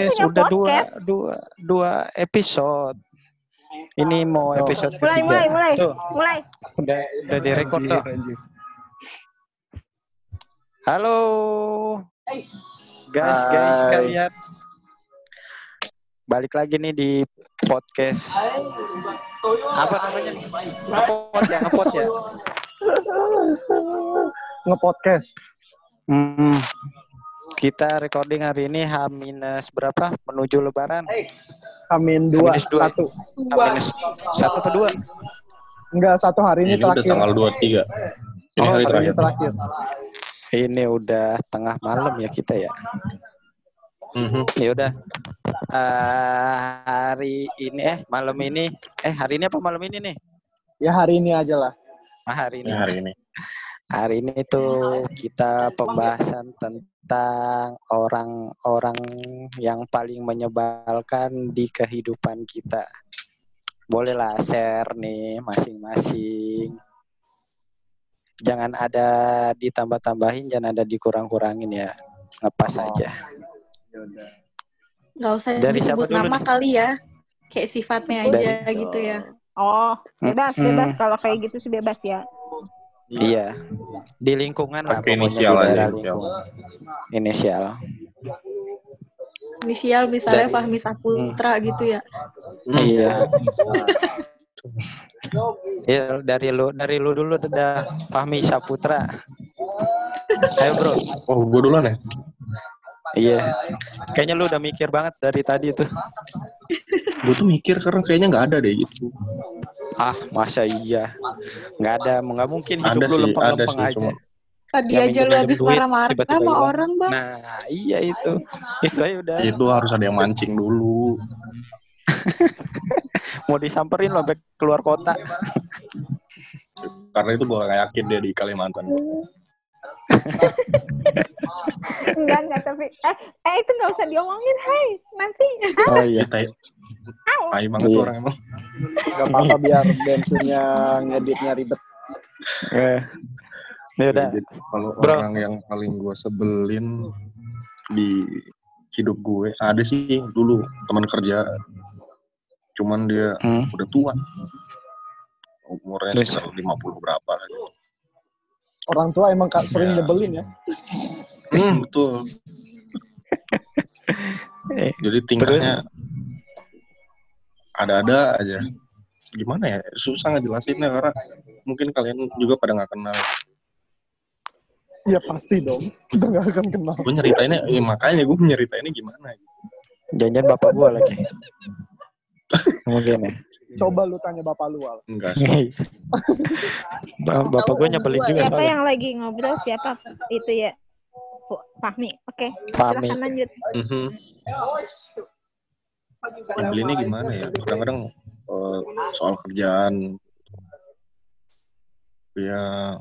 podcast punya udah dua podcast. dua dua episode. Ini mau Tuh. episode Mulai, ketiga. mulai, mulai. Tuh, Mulai. udah udah direkod tuh. Halo. Guys, guys Hai. kalian. Balik lagi nih di podcast. Apa namanya? Ngepot ya, ngepot ya. Nge-podcast. Hmm. Kita recording hari ini H minus berapa menuju lebaran? Dua, Minus dua. satu. H minus satu atau dua? Enggak, satu hari ini, Ini udah terakhir. tanggal 23. Ini Oh, hari Hari terakhir. ini terakhir. Ini udah tengah malam ya kita ya. Mhm. Ya udah. Eh, hari ini eh malam ini eh hari ini apa malam ini nih? Ya hari ini aja lah. Ah, hari ini. Ini hari ini. Hari ini tuh kita pembahasan tentang orang-orang yang paling menyebalkan di kehidupan kita. Bolehlah share nih masing-masing. Jangan ada ditambah-tambahin, jangan ada dikurang-kurangin ya. Ngepas Oh. aja. Nggak usah Dari disebut nama nih? kali ya. Kayak sifatnya aja Dari- gitu ya. Oh, bebas, Hmm. bebas. Kalau kayak gitu sih bebas ya. Iya. Di lingkungan lah inisial di aja, daerah inisial. lingkungan. Inisial. Inisial misalnya Dari- Fahmi Saputra gitu ya. Iya. Iya, dari lu dari lu dulu udah Fahmi Saputra. Ayo bro. Oh, gue duluan ya? Iya. Kayaknya lu udah mikir banget dari tadi tuh. Gue tuh mikir karena kayaknya nggak ada deh gitu. Ah, masa iya. Nggak ada, nggak mungkin hidup Ada lu lempeng-lempeng aja. cuma- Tadi Yang aja lu habis marah-marah sama orang, Bang. Nah, iya itu. Itu aja udah. Itu harus ada yang mancing dulu. Mau disamperin lo sampai keluar kota. Karena itu gue gak yakin dia di Kalimantan. Enggak, enggak. Tapi, eh, eh itu nggak usah diomongin. Hai, nanti. Oh iya. Kita tai banget tuh Iya. orang emang. Gak apa-apa biar bensinnya ngeditnya ribet. Eh. Ya udah. Jadi, Kalau Bro. orang yang paling gue sebelin di hidup gue ada sih dulu teman kerja. Cuman dia Hmm. udah tua. Umurnya Terus? sekitar 50 berapa. Orang tua emang kak sering Iya. nyebelin ya. Hmm, betul. Eh, Jadi tingkahnya ada-ada aja. Gimana ya? Susah ngejelasinnya karena mungkin kalian juga pada nggak kenal. Iya pasti dong. Kita gak akan kenal. Gue nyeritainnya, eh, makanya gue nyeritainnya gimana? Janjian bapak gua lagi. Mungkin ya. Coba lu tanya bapak lu Al. Enggak bapak gua nyebelin juga Siapa soalnya. yang lagi ngobrol? Siapa? Itu ya. Fahmi. Oke. Fahmi. Silahkan lanjut. Mhm. Nyebelinnya gimana ya? Kadang-kadang eh, soal kerjaan. Ya.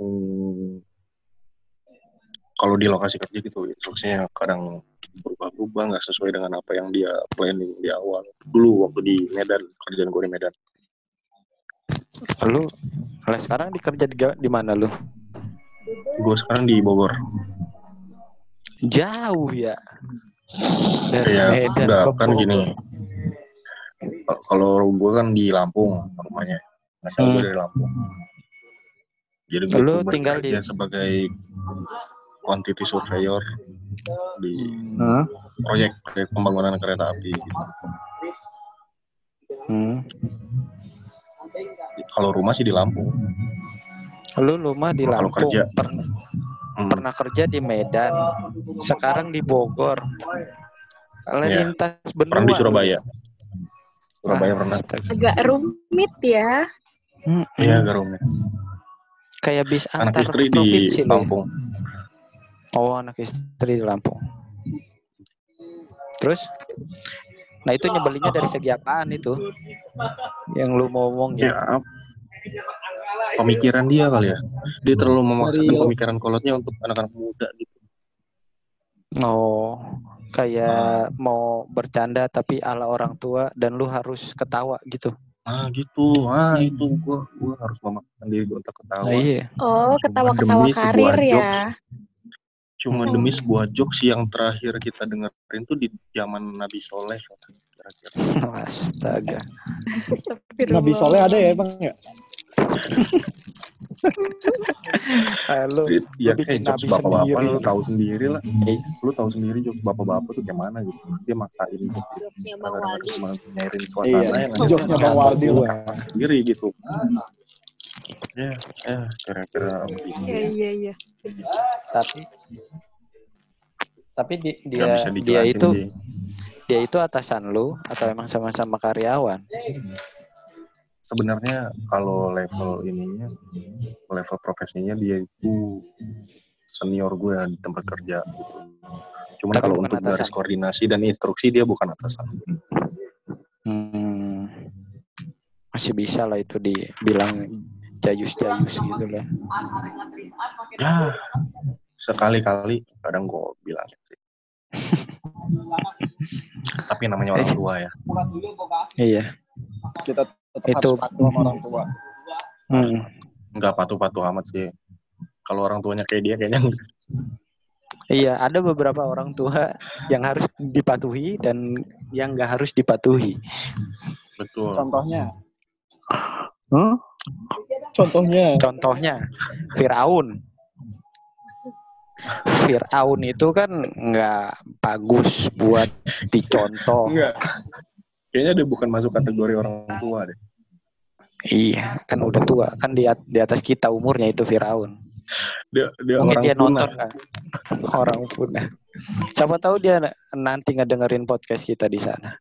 hmm, kalau di lokasi kerja gitu, instruksinya kadang berubah-ubah nggak sesuai dengan apa yang dia planning di awal. Dulu waktu di Medan, kerjaan gue di Medan. Lu kalau sekarang dikerja di, di mana lu? Gue sekarang di Bogor. Jauh ya. Dari Ya, Medan ke kan Bogor. gini. Kal- Kalau gue kan di Lampung rumahnya. Asal gue Hmm. dari Lampung. Jadi gue Lu tinggal di- sebagai quantity surveyor di Hmm. proyek proyek pembangunan kereta api. Hmm. Kalau rumah sih di Lampung. Lu rumah di Kalau Lampung, kerja. pernah Hmm. pernah kerja di Medan, sekarang di Bogor. Iya. lintas benua. Pernah di. Surabaya. Surabaya Ah, pernah. astaga. Agak rumit ya. Hmm, Iya, hmm. Garumnya. Kayak bis Anak antar istri di ya? Lampung. Oh, anak istri di Lampung. Terus? Nah, itu nyebelinnya dari segi apaan itu? Yang lu mau ngomong ya? Ya, pemikiran dia kali ya. Dia terlalu memaksakan Dari- pemikiran kolotnya untuk anak-anak muda gitu. Oh, kayak mau bercanda tapi ala orang tua dan lu harus ketawa gitu. Ah gitu, ah itu gua gua harus memaksakan diri gua untuk ketawa. Nah, iya. Oh, demi sebuah karir ya. jokes. Cuma demi sebuah jokes yang terakhir kita dengerin tuh di zaman Nabi Soleh kira-kira. Astaga. Nabi Soleh ada ya emang ya? Halo. Ya bikin kayak jokes bapak-bapak lu tahu sendiri lah. Iya. Lu tahu sendiri jokes bapak-bapak tuh kayak mana gitu. Dia maksain gitu. Kadang-kadang cuma nyairin suasana Iya. yang Jokesnya Bang Waldi Gua. sendiri gitu. Ya, ya kira-kira. Iya, iya, iya. Tapi tapi di- dia dia itu sih. dia itu atasan lu atau emang sama-sama karyawan? Sebenarnya kalau level ininya level profesinya dia itu senior gue di tempat kerja gitu. Cuman Tapi kalau untuk garis atasan. koordinasi dan instruksi dia bukan atasan. Hmm, masih bisa lah itu dibilang jayus-jayus gitu lah. Ya sekali-kali kadang gue bilang sih. Tapi namanya orang tua ya. Iya. Kita tetap Itu- harus patuh sama orang tua. Hmm. Nggak patuh-patuh amat sih. Kalau orang tuanya kayak dia kayaknya enggak. Iya, ada beberapa orang tua yang harus dipatuhi dan yang nggak harus dipatuhi. betul. Contohnya, Hmm? contohnya Contohnya Firaun. Firaun itu kan nggak bagus buat dicontoh. Enggak. Kayaknya dia bukan masuk kategori orang tua deh. Iya, kan udah tua, kan di, at- di atas kita umurnya itu Firaun. Dia dia Mungkin orang dia punah. nonton kan, orang punah. Siapa tahu dia na- nanti ngedengerin podcast kita di sana.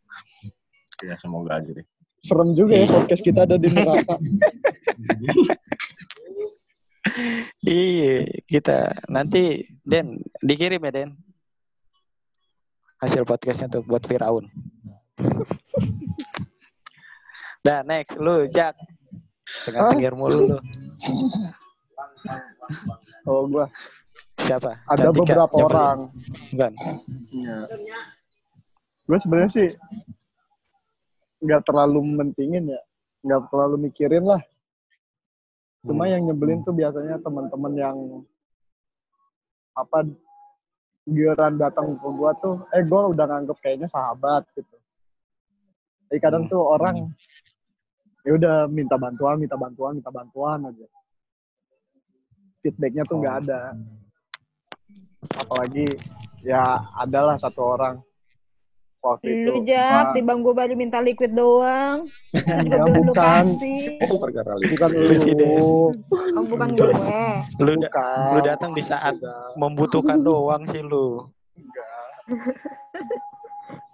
Ya semoga aja deh. serem juga ya podcast kita ada di neraka. Iya, kita nanti Den dikirim ya Den. Hasil podcastnya tuh buat Firaun. Dah next lu Jack. Tengah tengir mulu lu. Oh gua Siapa? ada Cantika? beberapa orang. Bukan. Iya. Gue sebenarnya sih nggak terlalu mentingin ya, nggak terlalu mikirin lah. Cuma Hmm. yang nyebelin tuh biasanya teman-teman yang apa giliran datang ke gua tuh, eh gua udah nganggep kayaknya sahabat gitu. Jadi kadang Hmm. tuh orang ya udah minta bantuan, minta bantuan, minta bantuan aja. Feedbacknya tuh nggak Oh. ada. Apalagi ya adalah satu orang waktu itu. Lu Wah, di bang gue baru minta liquid doang. Kan Ya, gue bukan. kasih. Oh, perkara lihat. bukan Lu. Oh, bukan gue. Lu da- Bukan. lu datang di saat Enggak. membutuhkan doang sih lu. Enggak.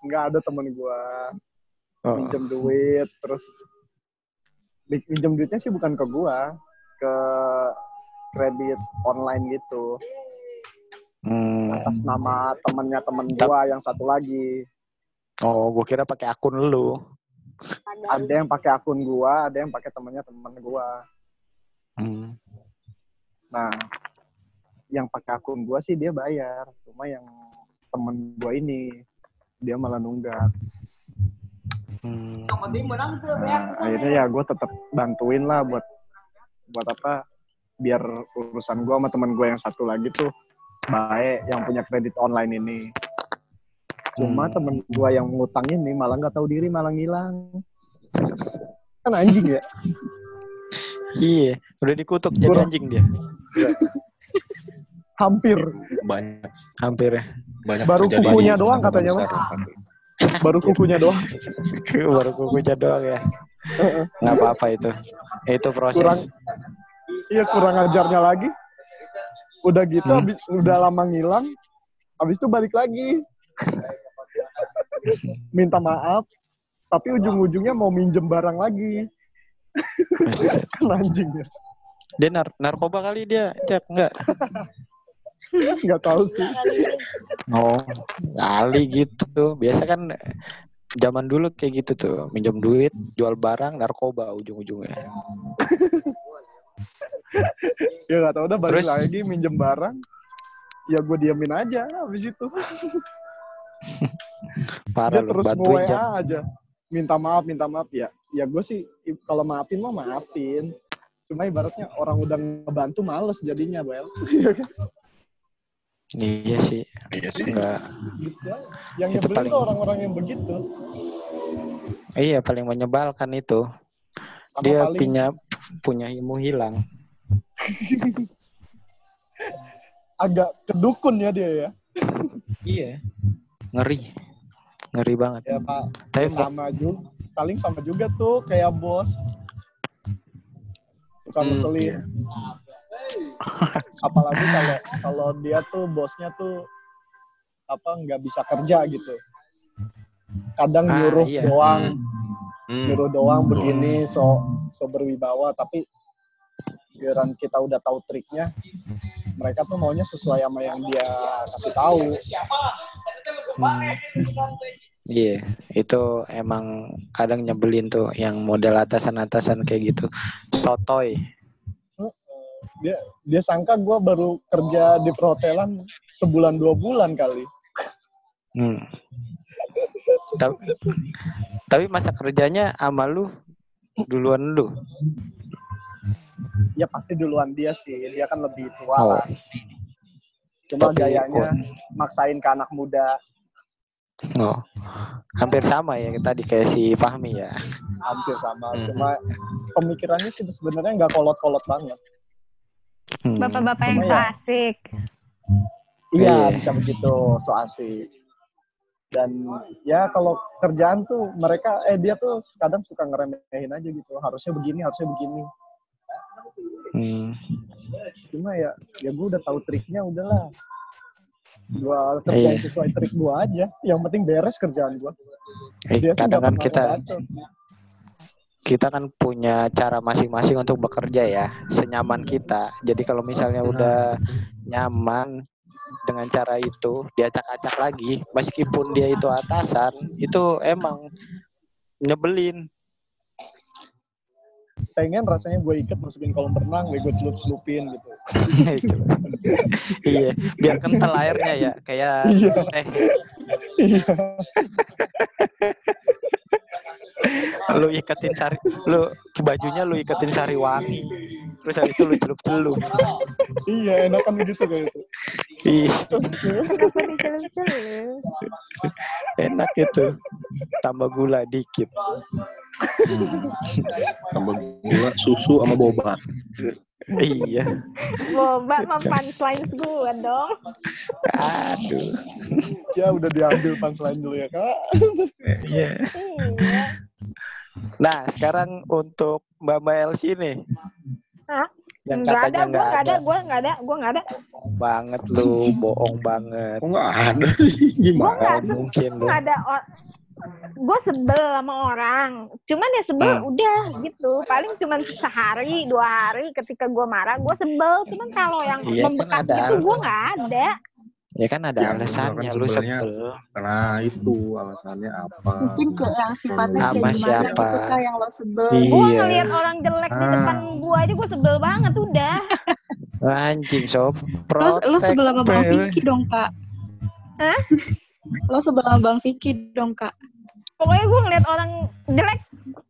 Enggak ada temen gua Minjem duit terus mi- minjem duitnya sih bukan ke gua, ke kredit online gitu Hmm. atas nama temennya temen gua yang satu lagi. Oh, gua kira pakai akun lu. Ada yang pakai akun gua, ada yang pakai temennya temen gua. Hmm. Nah, yang pakai akun gua sih dia bayar, cuma yang temen gua ini dia malah nunggak. Hmm. Nah, akhirnya ya gue tetap bantuin lah buat buat apa biar urusan gue sama teman gue yang satu lagi tuh baik yang punya kredit online ini. Cuma Hmm. temen gue yang ngutang ini malah nggak tahu diri malah ngilang. Kan anjing ya. Iya, udah dikutuk jadi Kurang. anjing dia. Hampir Banyak Hampir ya. banyak Baru kukunya doang katanya. Baru kukunya doang. Baru kukunya doang ya. Nggak apa-apa itu. Itu proses. Kurang iya kurang ajarnya lagi. Udah gitu Hmm. habis udah lama ngilang. Habis itu balik lagi. Minta maaf. Tapi ujung-ujungnya mau minjem barang lagi. Kan anjing ya. Dia nar- narkoba kali dia, Jack enggak? Nggak tahu sih. Oh, kali gitu. Biasa kan zaman dulu kayak gitu tuh, minjem duit, jual barang, narkoba ujung-ujungnya. Ya nggak tahu udah balik Terus? lagi minjem barang. Ya gue diamin aja habis itu. Parah lu, terus bantuin Jack. aja. Minta maaf, minta maaf ya. Ya gue sih kalau maafin mah maafin. Cuma ibaratnya orang udah ngebantu males jadinya, Bel. Iya sih, Iya sih. enggak. yang Itu nyebelin paling- tuh orang-orang yang begitu Iya paling menyebalkan itu. Sama Dia paling- punya punya ilmu hilang. agak kedukun ya dia ya Iya. Ngeri. Ngeri banget. ya pak Tapi sama juga paling sama juga tuh kayak bos suka Hmm, ngeselin iya. Apalagi kalau kalau dia tuh bosnya tuh apa nggak bisa kerja gitu kadang Ah, nyuruh iya. doang Hmm. nyuruh doang begini so so berwibawa tapi giliran kita udah tahu triknya mereka tuh maunya sesuai sama yang dia kasih tahu Hmm. Iya, itu emang kadang nyebelin tuh yang model atasan-atasan kayak gitu. Sotoy. Dia dia sangka gue baru kerja di perhotelan sebulan dua bulan kali Hmm. tapi, tapi masa kerjanya sama lu duluan lu. ya pasti duluan dia sih dia kan lebih tua Oh. lah cuma Tapi gayanya maksain ke anak muda Oh. Hampir sama ya tadi kayak si Fahmi ya. hampir sama Hmm. cuma pemikirannya sih sebenarnya nggak kolot-kolot banget. Bapak-bapak yang so asik. iya Iya. bisa begitu so asik dan ya kalau kerjaan tuh mereka eh dia tuh kadang suka ngeremehin aja gitu harusnya begini harusnya begini Hmm. cuma ya ya gue udah tahu triknya udahlah gua kerjain Iya. sesuai trik gua aja yang penting beres kerjaan gua Eh, kadang kan kita. Kita kan punya cara masing-masing untuk bekerja ya, senyaman kita. Jadi kalau misalnya udah nyaman dengan cara itu, diacak-acak lagi, meskipun dia itu atasan, itu emang nyebelin. pengen rasanya gue ikat masukin kolam renang gue celup celupin gitu Itu. iya, biar kental airnya ya, kayak Iya. teh. iya Lu ikatin sari, lu bajunya lu ikatin sari wangi. Terus habis itu lu celup-celup. iya enakan begitu kayak itu dicelus-celus? enak itu. Tambah gula dikit. Tambah gula, susu sama boba. Iya. Boba mah punchlines gue dong. Aduh. ya udah diambil punchline dulu ya kak Iya. Iya. Nah, sekarang untuk Mbak Mbak Elsie nih. Hah? Yang Nggak ada, katanya gue nggak nggak ada, ada. gue nggak ada, gue nggak ada. Banget lu, bohong banget. Nggak ada sih? Gue Gimana? nggak Nggak mungkin lu. nggak ada gue sebel sama orang cuman ya sebel Hmm. udah gitu paling cuman sehari dua hari ketika gue marah gue sebel cuman kalau yang Iya, kan membekas ada. gitu gue nggak ada Ya kan ada Ya, alasannya lu sebelnya- sebel. Nah itu alasannya apa? Mungkin kayak yang sifatnya Sama kayak gimana siapa? gitu yang lo sebel. Iya. gue ngelihat orang jelek di Ah. depan gue aja gue sebel banget udah Anjing, sob. Lo, lo sebel sama Bang Vicky dong kak. Hah? Lo sebel sama Bang Vicky dong kak. pokoknya gue ngeliat orang jelek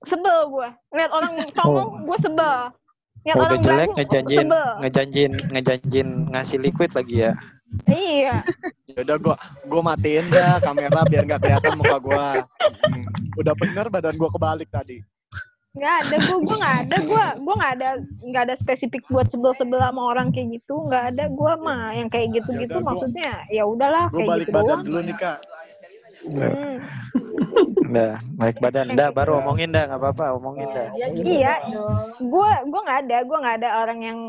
sebel gue ngeliat orang songong gue sebel ngeliat Oh. Udah orang jelek ngejanjin ngejanjin ngejanjin ngasih liquid lagi ya. Iya Yaudah gue gue matiin dah kamera biar nggak kelihatan muka gue. Udah bener badan gue kebalik tadi. nggak ada gue gue nggak ada gue gue nggak ada nggak ada spesifik buat sebel sebel sama orang kayak gitu nggak ada gue mah yang kayak gitu gitu Yaudah, gua- maksudnya ya udahlah Gue kayak balik gitu badan doang dulu nih kak. Hmm. Udah, baik badan. Dah, baru omongin dah, nggak apa-apa, omongin dah. Iya Iya. gue gue nggak ada gue nggak ada orang yang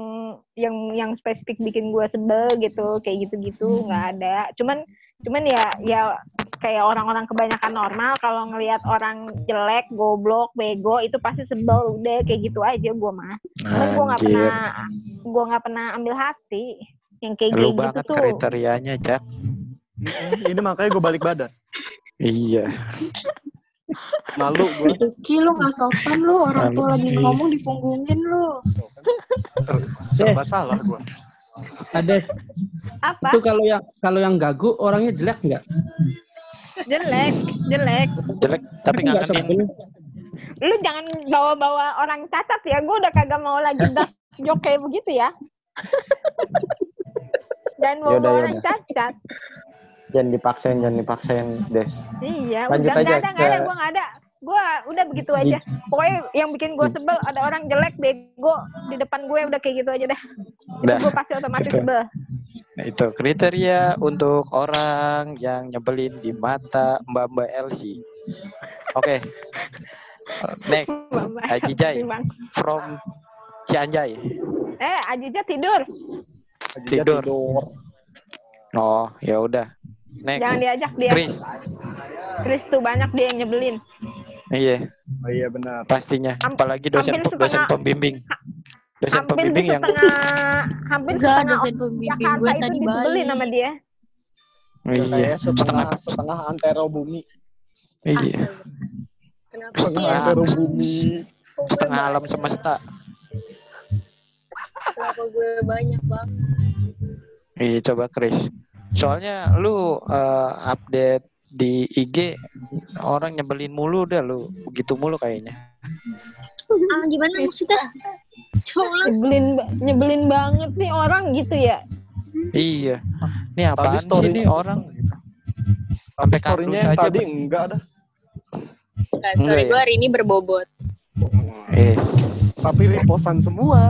yang yang spesifik bikin gue sebel gitu kayak gitu gitu nggak ada cuman cuman ya ya kayak orang-orang kebanyakan normal kalau ngelihat orang jelek goblok bego itu pasti sebel udah kayak gitu aja gue mah cuman gue nggak pernah gue nggak pernah ambil hati yang kayak Lu kayak gitu banget tuh kriterianya, Cak. Ini makanya gue balik badan. Iya. Malu gue. Vicky lu nggak sopan lu orang tua lagi ngomong dipunggungin lu. Serba salah gue. Ada apa itu kalau yang kalau yang gagu orangnya jelek nggak? jelek jelek Jelek tapi nggak lu jangan bawa-bawa orang cacat ya gue udah kagak mau lagi dak jok kayak begitu ya Dan mau Yaudah, orang yaudah. cacat. Jangan dipaksain, jangan dipaksain, Des. Iya, Lanjut udah aja ada, nggak ada, gue nggak ada. Gue udah begitu aja. Pokoknya yang bikin gue sebel ada orang jelek bego di depan gue udah kayak gitu aja dah. Itu Dah. gue pasti otomatis Itu. sebel. Nah, itu kriteria untuk orang yang nyebelin di mata Mbak-Mbak Elsie. Oke. Next, Mbak-mbak. Haji Jai from Cianjay. Eh, Ajija tidur. Dia Tidur. Oh, ya udah. Next, Jangan diajak dia. Chris. Chris tuh banyak dia yang nyebelin. Iya, Oh iya benar. pastinya. Am- Apalagi dosen hampir dosen setengah- pembimbing. Dosen Hampir di pembimbing yang setengah, hampir Enggak, setengah dosen orang pembimbing gue itu tadi disebelin baik. sama dia. iya, setengah setengah setengah antero bumi. iya. Kenapa sih Setengah antero bumi. Setengah alam semesta. Kenapa gue banyak banget? Iya, coba Chris. Soalnya lu eh, update di IG orang nyebelin mulu dah lu. Begitu mulu kayaknya. Ah, gimana maksudnya? Coba Nyebelin, nyebelin banget nih orang gitu ya. Iya. Ini apaan sih story- nih orang? Sampai story-nya aja, tadi Bang. enggak dah. Nah, Enggak story ya? gue hari ini berbobot. Eh, Tapi reposan semua.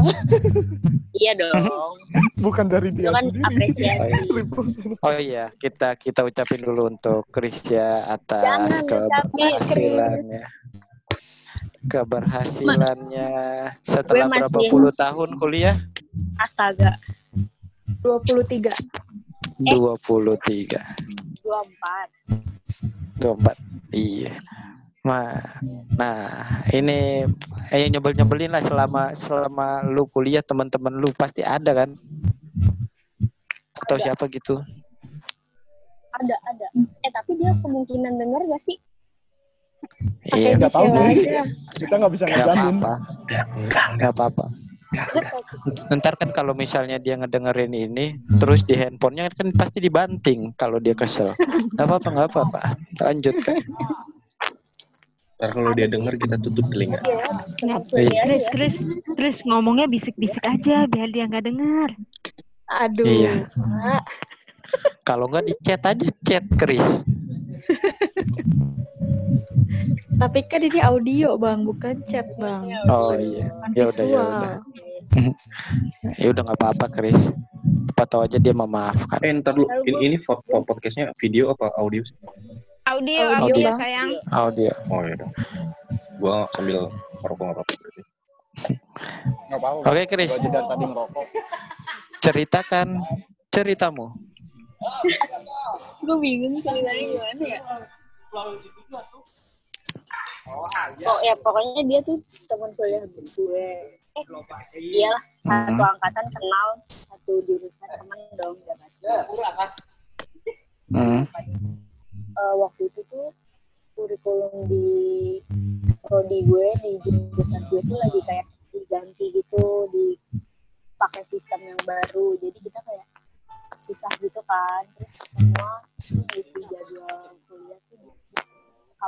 Iya dong. Bukan dari dia kan sendiri. apresiasi. Oh iya, kita kita ucapin dulu untuk Chris ya atas Jangan keberhasilannya. Keberhasilannya setelah berapa puluh tahun kuliah? Astaga. 23. 23. Eh. 23. 24. 24. Iya. Nah, nah ini eh nyebel nyebelin lah selama selama lu kuliah teman-teman lu pasti ada kan? Atau Ada. siapa gitu? Ada, ada. Eh, tapi dia kemungkinan denger gak sih? Iya, Nggak tahu sih. aja. Kita nggak bisa nggak ngejamin. apa-apa. Nggak apa-apa. Ntar kan kalau misalnya dia ngedengerin ini, terus di handphonenya kan pasti dibanting kalau dia kesel. Nggak apa-apa, nggak apa-apa. Lanjut kan. Ntar kalau dia denger kita tutup telinga. Iya. Iya. Chris. Chris, Chris ngomongnya bisik-bisik aja biar dia nggak dengar. Aduh. Iya. Kalau nggak di chat aja chat, Chris. Tapi kan ini audio, Bang, bukan chat, Bang. Oh iya. Ya udah, ya udah. Ya udah nggak apa-apa, Chris. Apa tahu aja dia memaafkan. Eh ntar lu, ini, ini podcastnya video apa audio sih? Audio, Audio, audio, Bang. sayang. Audio. Oh iya dong. Gua sambil ngerokok. Nggak apa-apa. Oke, Chris. Gua tadi ngerokok. Ceritakan ceritamu. Gue bingung ceritanya gimana ya. Oh ya pokoknya dia tuh teman kuliah gue. Eh, iyalah satu Hmm. angkatan kenal satu jurusan teman dong udah pasti. Hmm. Eh, waktu itu tuh kurikulum di prodi gue di jurusan gue tuh lagi kayak diganti gitu di pakai sistem yang baru jadi kita kayak susah gitu kan. Terus semua isi jadwal kuliah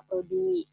tuh di